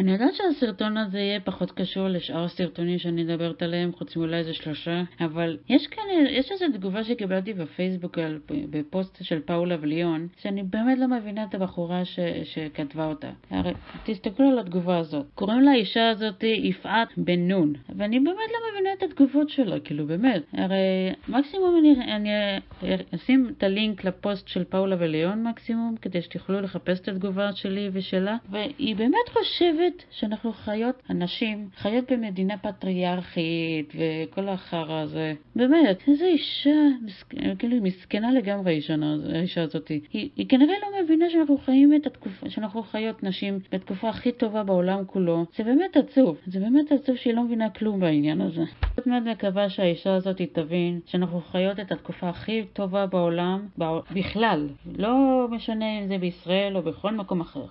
אני יודעת שהסרטון הזה יהיה פחות קשור לשאר הסרטונים שאני מדברת עליהם, חוץ מאולי איזה שלושה, אבל יש כאן, יש איזו תגובה שקיבלתי בפייסבוק על, בפוסט של פאולה וליון, שאני באמת לא מבינה את הבחורה ש, שכתבה אותה. הרי תסתכלו על התגובה הזאת. קוראים לאישה הזאת יפעת בן נון, ואני באמת לא מבינה את התגובות שלה, כאילו באמת. הרי מקסימום אני, אני אשים את הלינק לפוסט של פאולה וליון מקסימום, כדי שתוכלו לחפש את התגובה שלי ושלה, והיא באמת חושבת שאנחנו חיות, הנשים, חיות במדינה פטריארכית וכל החרא הזה. באמת, איזה אישה, כאילו היא מסכנה לגמרי האישה הזאת. היא, היא כנראה לא מבינה שאנחנו חיים את התקופה, שאנחנו חיות נשים בתקופה הכי טובה בעולם כולו. זה באמת עצוב, זה באמת עצוב שהיא לא מבינה כלום בעניין הזה. אני מאוד מקווה שהאישה הזאת תבין שאנחנו חיות את התקופה הכי טובה בעולם, בכלל, לא משנה אם זה בישראל או בכל מקום אחר.